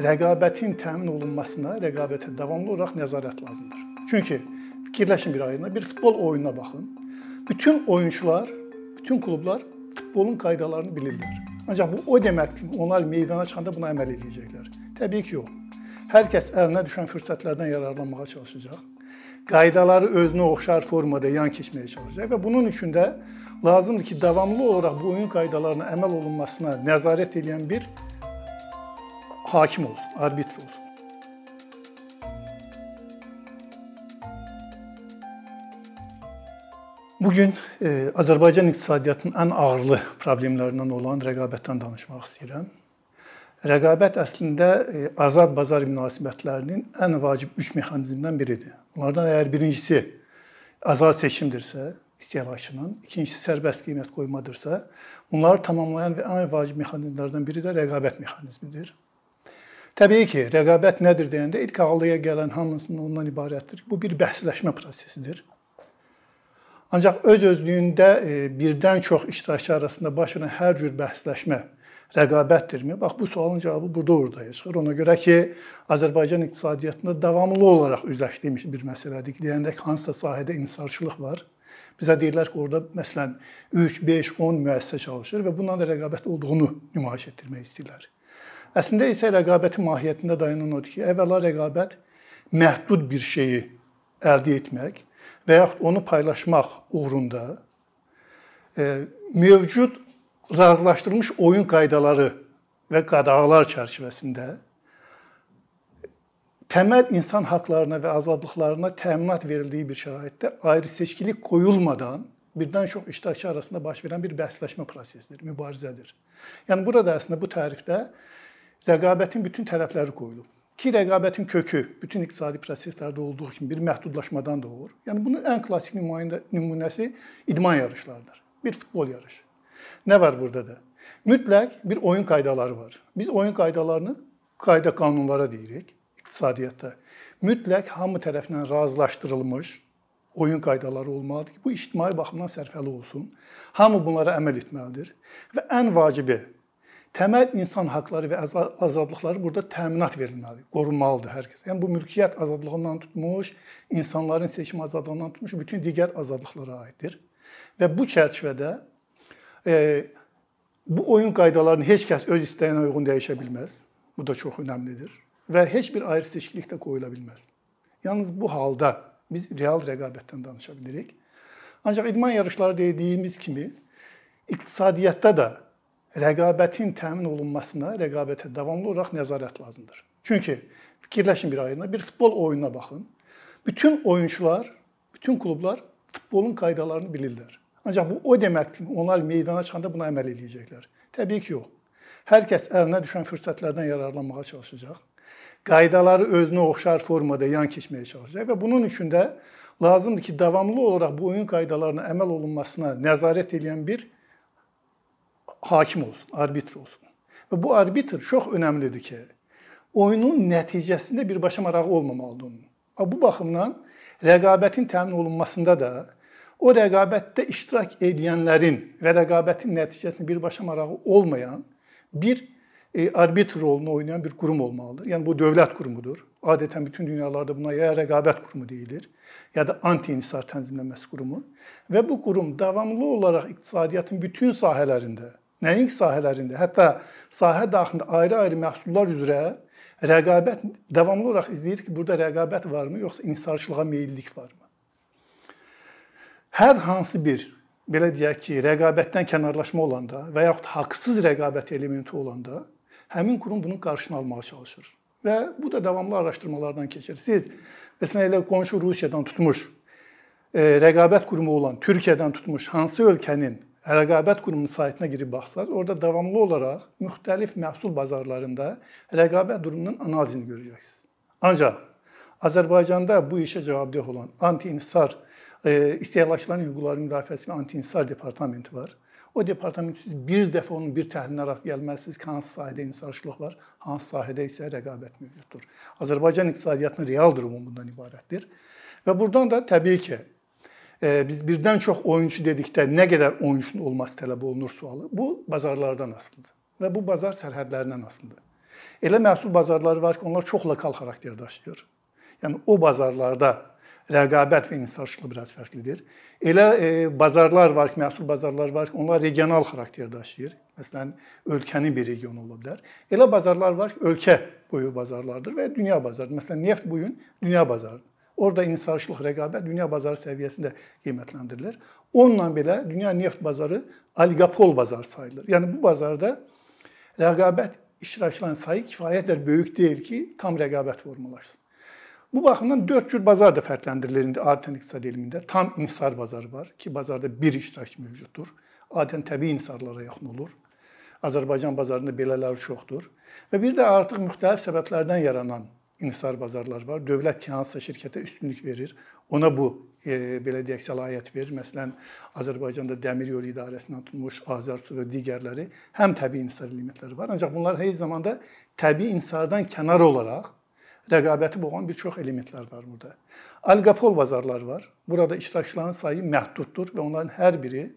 rəqabətin təmin olunmasına, rəqabətə davamlı olaraq nəzarət lazımdır. Çünki fikirləşin bir ayına, bir futbol oyununa baxın. Bütün oyunçular, bütün klublar futbolun qaydalarını bilirlər. Ancaq bu o deməkdir onlar meydana çıxanda buna əməl edəcəklər. Təbii ki, yox. Hər kəs əlinə düşən fürsətlərdən yararlanmağa çalışacaq. Qaydaları özünə oxşar formada yan keçməyə çalışacaq və bunun üçün də lazımdır ki, davamlı olaraq bu oyun qaydalarına əməl olunmasına nəzarət edən bir hakim olsun, arbitr olsun. Bu gün e, Azərbaycan iqtisadiyyatının ən ağırlı problemlərindən olan rəqabətdən danışmaq istəyirəm. Rəqabət əslində e, azad bazar münasibətlərinin ən vacib üç mexanizmindən biridir. Bunlardan əgər birincisi azad seçimdirsə, istehlakçının, ikincisi sərbəst qiymət qoymadırsa, bunları tamamlayan və ən vacib mexanizmlərdən biri də rəqabət mexanizmidir. Təbii ki, rəqabət nədir deyəndə ilk ağlıya gələn hamısının ondan ibarətdir. Bu bir bəhsləşmə prosesidir. Ancaq öz özlüyündə e, birdən çox iştirakçı arasında baş verən hər cür bəhsləşmə rəqabətdirmi? Bax bu sualın cavabı burada ortaya çıxır. Ona görə ki, Azərbaycan iqtisadiyyatında davamlı olaraq üzləşdiyimiz bir məsələdir. Deyəndə hansısa sahədə inhisarçılıq var. Bizə deyirlər ki, orada məsələn 3, 5, 10 müəssisə çalışır və bundan da rəqabət olduğunu nümayiş etdirmək istəyirlər. Əslində isə rəqabətin mahiyyətində dayanan odur ki, əvvəla rəqabət məhdud bir şeyi əldə etmək və yaxud onu paylaşmaq uğrunda e, mövcud razılaşdırılmış oyun qaydaları və qadağalar çərçivəsində təməl insan haqlarına və azadlıqlarına təminat verildiyi bir şəraitdə ayrı-seçkilik qoyulmadan birdən çox iştirakçı arasında baş verən bir bəhsləşmə prosesidir, mübarizədir. Yəni burada əslində bu tərifdə rəqabətin bütün tərəfləri qoyulub. Ki rəqabətin kökü bütün iqtisadi proseslərdə olduğu kimi bir məhdudlaşmadan doğur. Yəni bunun ən klassik nümunəsi idman yarışlarıdır. Bir futbol yarışı. Nə var burada da? Mütləq bir oyun qaydaları var. Biz oyun qaydalarını qayda qanunlara deyirik iqtisadiyyatda. Mütləq hamı tərəfindən razılaşdırılmış oyun qaydaları olmalıdır ki, bu ictimai baxımdan sərfəli olsun. Hamı bunlara əməl etməlidir və ən vacibi təməl insan haqları və azadlıqları burada təminat verilməlidir, qorunmalıdır hər kəs. Yəni bu mülkiyyət azadlığından tutmuş, insanların seçim azadlığından tutmuş bütün digər azadlıqlara aiddir. Və bu çərçivədə e, bu oyun qaydalarını heç kəs öz istəyinə uyğun dəyişə bilməz. Bu da çox əhəmilidir və heç bir ayrı seçkilik də qoyula bilməz. Yalnız bu halda biz real rəqabətdən danışa bilirik. Ancaq idman yarışları dediyimiz kimi iqtisadiyyatda da rəqabətin təmin olunmasına, rəqabətə davamlı olaraq nəzarət lazımdır. Çünki fikirləşin bir ayına, bir futbol oyununa baxın. Bütün oyunçular, bütün klublar futbolun qaydalarını bilirlər. Ancaq bu o deməkdir ki, onlar meydana çıxanda buna əməl edəcəklər. Təbii ki, yox. Hər kəs əlinə düşən fürsətlərdən yararlanmağa çalışacaq. Qaydaları özünə oxşar formada yan keçməyə çalışacaq və bunun üçün də lazımdır ki, davamlı olaraq bu oyun qaydalarına əməl olunmasına nəzarət edən bir hakim olsun, arbitr olsun. Və bu arbitr çox önəmlidir ki, oyunun nəticəsində birbaşa marağı olmamalıdır onun. Bu baxımdan rəqabətin təmin olunmasında da o rəqabətdə iştirak edənlərin və rəqabətin nəticəsində birbaşa marağı olmayan bir e, arbitr rolunu oynayan bir qurum olmalıdır. Yəni bu dövlət qurumudur. Adətən bütün dünyalarda buna ya rəqabət qurumu deyilir, ya da anti-inhisar tənzimləməsi qurumu və bu qurum davamlı olaraq iqtisadiyyatın bütün sahələrində nəinki sahələrində, hətta sahə daxilində ayrı-ayrı məhsullar üzrə rəqabət davamlı olaraq izləyir ki, burada rəqabət varmı, yoxsa inhisarçılığa meyllilik varmı? Hər hansı bir belə deyək ki, rəqabətdən kənarlaşma olanda və yaxud haqsız rəqabət elementi olanda həmin qurum bunun qarşısını almağa çalışır. Və bu da davamlı araşdırmalardan keçir. Siz məsələn elə qonşu Rusiyadan tutmuş e, rəqabət qurumu olan Türkiyədən tutmuş hansı ölkənin rəqabət qurumunun saytına girib baxsaz, orada davamlı olaraq müxtəlif məhsul bazarlarında rəqabət durumunun analizini görəcəksiniz. Ancaq Azərbaycanda bu işə cavabdeh olan anti-inhisar e, istehlakçıların hüquqlarının müdafiəsi və anti-inhisar departamenti var. O departament siz bir dəfə onun bir təhlilinə rast gəlməlisiniz ki, hansı sahədə inhisarçılıq var, hansı sahədə isə rəqabət mövcuddur. Azərbaycan iqtisadiyyatının real durumu bundan ibarətdir. Və burdan da təbii ki, biz birdən çox oyunçu dedikdə nə qədər oyunçunun olması tələb olunur sualı. Bu bazarlardan asılıdır və bu bazar sərhədlərindən asılıdır. Elə məhsul bazarları var ki, onlar çox lokal xarakter daşıyır. Yəni o bazarlarda rəqabət və inhisarçılıq biraz fərqlidir. Elə e, bazarlar var ki, məhsul bazarları var ki, onlar regional xarakter daşıyır. Məsələn, ölkənin bir regionu ola bilər. Elə bazarlar var ki, ölkə boyu bazarlardır və dünya bazarıdır. Məsələn, neft bu gün dünya bazarıdır. Orada inhisarçılıq, rəqabət dünya bazarı səviyyəsində qiymətləndirilir. Onunla belə dünya neft bazarı oligopol bazar sayılır. Yəni bu bazarda rəqabət iştirakçıların sayı kifayət qədər böyük deyil ki, tam rəqabət formalaşsın. Bu baxımdan 4 cür bazar da fərqləndirilir indi adətən iqtisad elmində. Tam inhisar bazarı var ki, bazarda bir iştirakçı mövcuddur. Adətən təbii inhisarlara yaxın olur. Azərbaycan bazarında belələri çoxdur. Və bir də artıq müxtəlif səbəblərdən yaranan inhisar bazarlar var. Dövlət ki, hansısa şirkətə üstünlük verir, ona bu e, belə deyək səlahiyyət verir. Məsələn, Azərbaycanda Dəmir Yolu İdarəsindən tutmuş Azərsu və digərləri həm təbii inhisar limitləri var, ancaq bunlar eyni zamanda təbii inhisardan kənar olaraq rəqabəti boğan bir çox elementlər var burada. Oligopol bazarlar var. Burada iştirakçıların sayı məhduddur və onların hər biri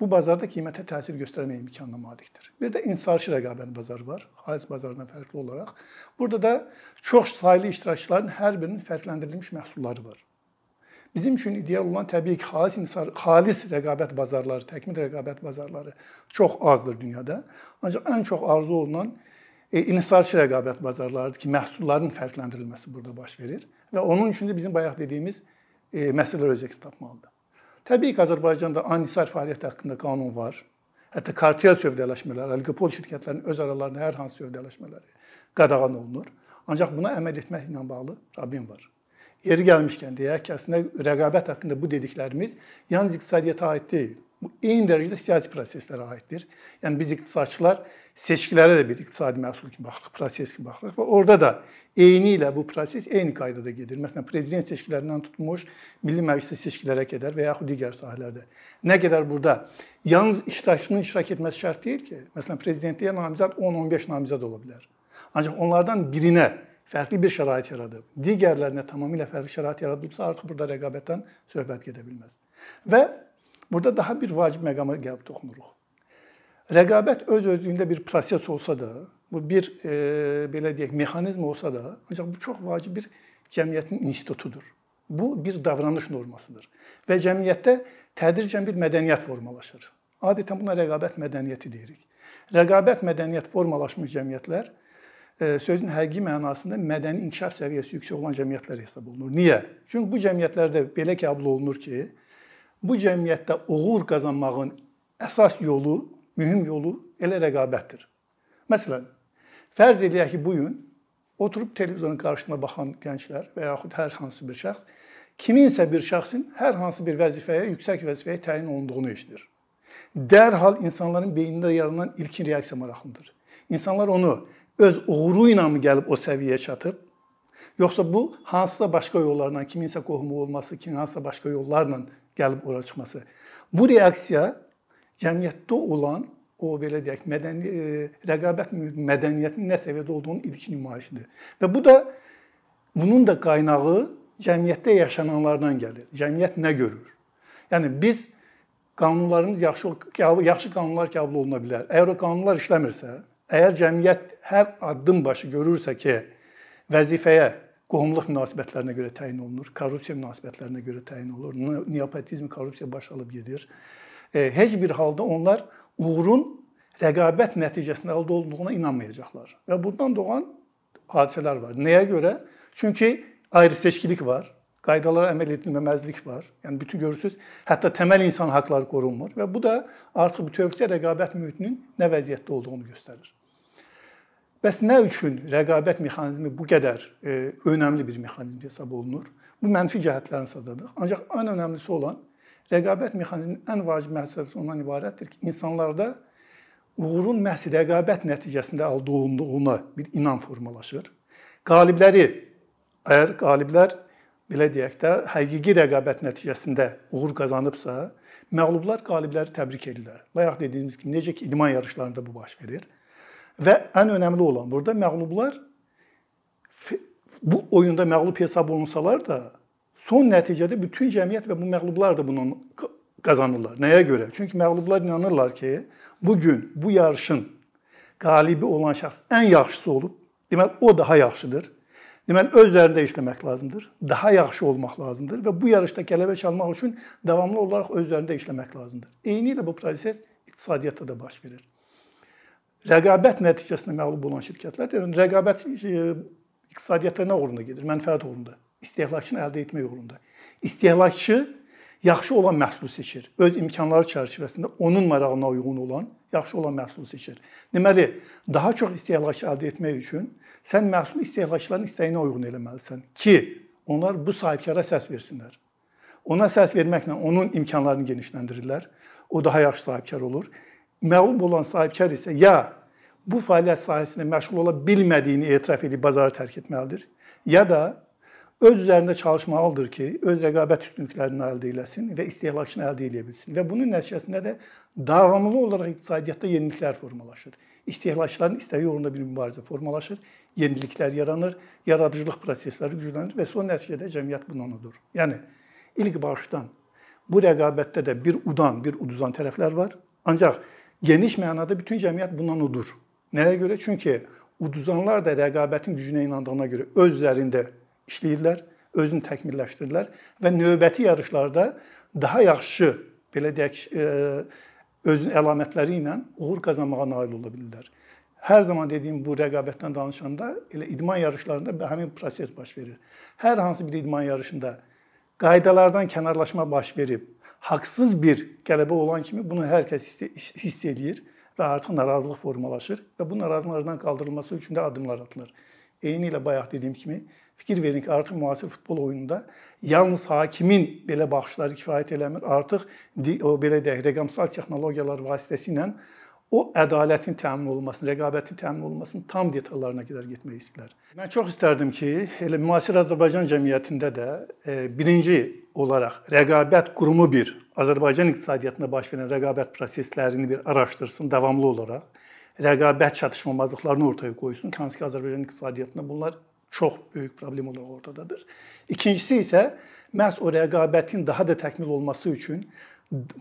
bu bazarda qiymətə təsir göstərmə imkanına malikdir. Bir də insarçı rəqabət bazarı var, xalis bazarından fərqli olaraq. Burada da çox saylı iştirakçıların hər birinin fərqləndirilmiş məhsulları var. Bizim üçün ideal olan təbii ki, xalis insar, xalis rəqabət bazarları, təkmil rəqabət bazarları çox azdır dünyada. Ancaq ən çox arzu olunan e, inhisarçı rəqabət bazarlarıdır ki, məhsulların fərqləndirilməsi burada baş verir və onun üçün də bizim bayaq dediyimiz e, məsələlər öz əks tapmalıdır. Təbii ki, Azərbaycanda anisar fəaliyyət haqqında qanun var. Hətta kartel sövdələşmələr, oligopol şirkətlərinin öz aralarında hər hansı sövdələşmələri qadağan olunur. Ancaq buna əməl etməklə bağlı problem var. Yeri gəlmişkən deyək ki, əslində rəqabət haqqında bu dediklərimiz yalnız iqtisadiyyata aid deyil. Bu eyni dərəcədə siyasi proseslərə aiddir. Yəni biz iqtisadçılar seçkilərə də bir iqtisadi məhsul kimi baxırıq, proses kimi baxırıq və orada da eyni ilə bu proses eyni qaydada gedir. Məsələn, prezident seçkilərindən tutmuş Milli Məclisə seçkilərə qədər və yaxud digər sahələrdə. Nə qədər burada yalnız iştirakçının iştirak etməsi şərt deyil ki, məsələn, prezidentliyə namizəd 10-15 namizəd ola bilər. Ancaq onlardan birinə fərqli bir şərait yaradıb, digərlərinə tamamilə fərqli şərait yaradılıbsa, artıq burada rəqabətdən söhbət gedə bilməz. Və burada daha bir vacib məqama gəlib toxunuruq. Rəqabət öz-özlüyündə bir proses olsa da, bu bir e, belə deyək, mexanizm olsa da, ancaq bu çox vacib bir cəmiyyətin institutudur. Bu bir davranış normasıdır və cəmiyyətdə tədricən bir mədəniyyət formalaşır. Adətən buna rəqabət mədəniyyəti deyirik. Rəqabət mədəniyyət formalaşmış cəmiyyətlər e, sözün həqiqi mənasında mədəni inkişaf səviyyəsi yüksək olan cəmiyyətlər hesab olunur. Niyə? Çünki bu cəmiyyətlərdə belə qəbul olunur ki, bu cəmiyyətdə uğur qazanmağın əsas yolu mühüm yolu elə rəqabətdir. Məsələn, fərz eləyək ki, bu gün oturub televizorun qarşısına baxan gənclər və yaxud hər hansı bir şəxs kiminsə bir şəxsin hər hansı bir vəzifəyə, yüksək vəzifəyə təyin olunduğunu eşidir. Dərhal insanların beynində yaranan ilkin reaksiya maraqlıdır. İnsanlar onu öz uğuru ilə mi gəlib o səviyyəyə çatıb, yoxsa bu hansısa başqa yollarla, kiminsə qohumu olması, kimin hansısa başqa yollarla gəlib ora çıxması. Bu reaksiya cəmiyyətdə olan o belə deyək, mədəni e, rəqabət mədəniyyətinin nə səviyyədə olduğunun ilk nümayişidir. Və bu da bunun da qaynağı cəmiyyətdə yaşananlardan gəlir. Cəmiyyət nə görür? Yəni biz qanunlarımız yaxşı yaxşı qanunlar qəbul oluna bilər. Əgər o qanunlar işləmirsə, əgər cəmiyyət hər addım başı görürsə ki, vəzifəyə qohumluq münasibətlərinə görə təyin olunur, korrupsiya münasibətlərinə görə təyin olunur, neopotizm, korrupsiya baş alıb gedir E, heç bir halda onlar uğurun rəqabət nəticəsində əldə olunduğuna inanmayacaqlar. Və bundan doğan hadisələr var. Nəyə görə? Çünki ayrı-seçkilik var, qaydalara əməl edilməməzlik var. Yəni bütün görürsüz, hətta təməl insan haqqları qorunmur və bu da artıq bütövlükdə rəqabət mühitinin nə vəziyyətdə olduğunu göstərir. Bəs nə üçün rəqabət mexanizmi bu qədər e, önəmli bir mexanizm hesab olunur? Bu mənfi cəhətlərini sadadıq. Ancaq ən önəmlisi olan Rəqabət mexanizminin ən vacib məsələsi ondan ibarətdir ki, insanlarda uğurun məhz rəqabət nəticəsində əldə olunduğuna bir inam formalaşır. Qalibləri əgər qaliblər belə deyək də, həqiqi rəqabət nəticəsində uğur qazanıbsa, məğlublar qalibləri təbrik edirlər. Bayaq dediyimiz kimi necə ki idman yarışlarında bu baş verir. Və ən önəmli olan burada məğlublar bu oyunda məğlub hesab olunsalar da Son nəticədə bütün cəmiyyət və bu məğlublar da bunu qazanırlar. Nəyə görə? Çünki məğlublar inanırlar ki, bu gün bu yarışın qalibi olan şəxs ən yaxşısı olub Deməli, o daha yaxşıdır. Deməli, öz üzərində işləmək lazımdır. Daha yaxşı olmaq lazımdır və bu yarışda qələbə çalmaq üçün davamlı olaraq öz üzərində işləmək lazımdır. Eyni ilə bu proses iqtisadiyyatda da baş verir. Rəqabət nəticəsində məğlub olan şirkətlər, yəni rəqabət e, iqtisadiyyatda nə uğrunda gedir? Mənfəət uğrunda, istehlakçını əldə etmək uğrunda. İstehlakçı yaxşı olan məhsulu seçir. Öz imkanları çərçivəsində onun marağına uyğun olan yaxşı olan məhsulu seçir. Deməli, daha çox istehlakçı əldə etmək üçün sən məhsulu istehlakçıların istəyinə uyğun eləməlisən ki, onlar bu sahibkara səs versinlər. Ona səs verməklə onun imkanlarını genişləndirirlər. O daha yaxşı sahibkar olur. Məğlub olan sahibkar isə ya bu fəaliyyət sahəsində məşğul ola bilmədiyini etiraf edib bazarı tərk etməlidir, ya da öz üzərində çalışmalıdır ki, öz rəqabət üstünlüklərini əldə etsin və istehlakçını əldə edə bilsin. Və bunun nəticəsində də davamlı olaraq iqtisadiyyatda yeniliklər formalaşır. İstehlakçıların istəyi uğrunda bir mübarizə formalaşır, yeniliklər yaranır, yaradıcılıq prosesləri güclənir və son nəticədə cəmiyyət bundan odur. Yəni ilk başdan bu rəqabətdə də bir udan, bir uduzan tərəflər var. Ancaq geniş mənada bütün cəmiyyət bundan udur. Nəyə görə? Çünki uduzanlar da rəqabətin gücünə inandığına görə öz üzərində işləyirlər, özünü təkmilləşdirirlər və növbəti yarışlarda daha yaxşı belə deyək, e, özün əlamətləri ilə uğur qazanmağa nail ola bilirlər. Hər zaman dediyim bu rəqabətdən danışanda elə idman yarışlarında həmin proses baş verir. Hər hansı bir idman yarışında qaydalardan kənarlaşma baş verib, haqsız bir qələbə olan kimi bunu hər kəs hiss eləyir və artıq narazılıq formalaşır və bu narazılıqlardan qaldırılması üçün də addımlar atılır. Eyni ilə bayaq dediyim kimi fikir verin ki, artıq müasir futbol oyununda yalnız hakimin belə baxışları kifayət eləmir. Artıq o belə deyək, rəqəmsal texnologiyalar vasitəsilə o ədalətin təmin olunmasını, rəqabətin təmin olunmasının tam detallarına qədər getmək istəyirlər. Mən çox istərdim ki, elə müasir Azərbaycan cəmiyyətində də e, birinci olaraq rəqabət qurumu bir Azərbaycan iqtisadiyyatında baş verən rəqabət proseslərini bir araşdırsın davamlı olaraq. Rəqabət çatışmamazlıqlarını ortaya qoysun. Hansı ki, Azərbaycan iqtisadiyyatında bunlar çox böyük problem olaraq ortadadır. İkincisi isə məhz o rəqabətin daha da təkmil olması üçün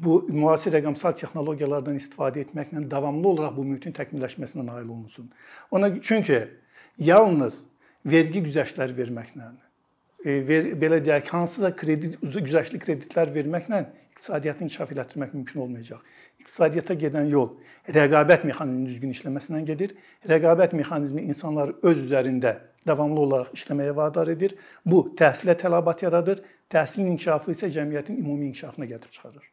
bu müasir rəqəmsal texnologiyalardan istifadə etməklə davamlı olaraq bu mühitin təkmilləşməsinə nail olunsun. Ona çünki yalnız vergi güzəştləri verməklə, e, ver, belə deyək, hansısa kredit güzəştli kreditlər verməklə iqtisadiyyatı inkişaf elətdirmək mümkün olmayacaq. İqtisadiyyata gedən yol rəqabət mexanizminin düzgün işləməsindən gedir. Rəqabət mexanizmi insanları öz üzərində davamlı olaraq işləməyə vadar edir. Bu təhsilə tələbat yaradır. Təhsilin inkişafı isə cəmiyyətin ümumi inkişafına gətirib çıxarır.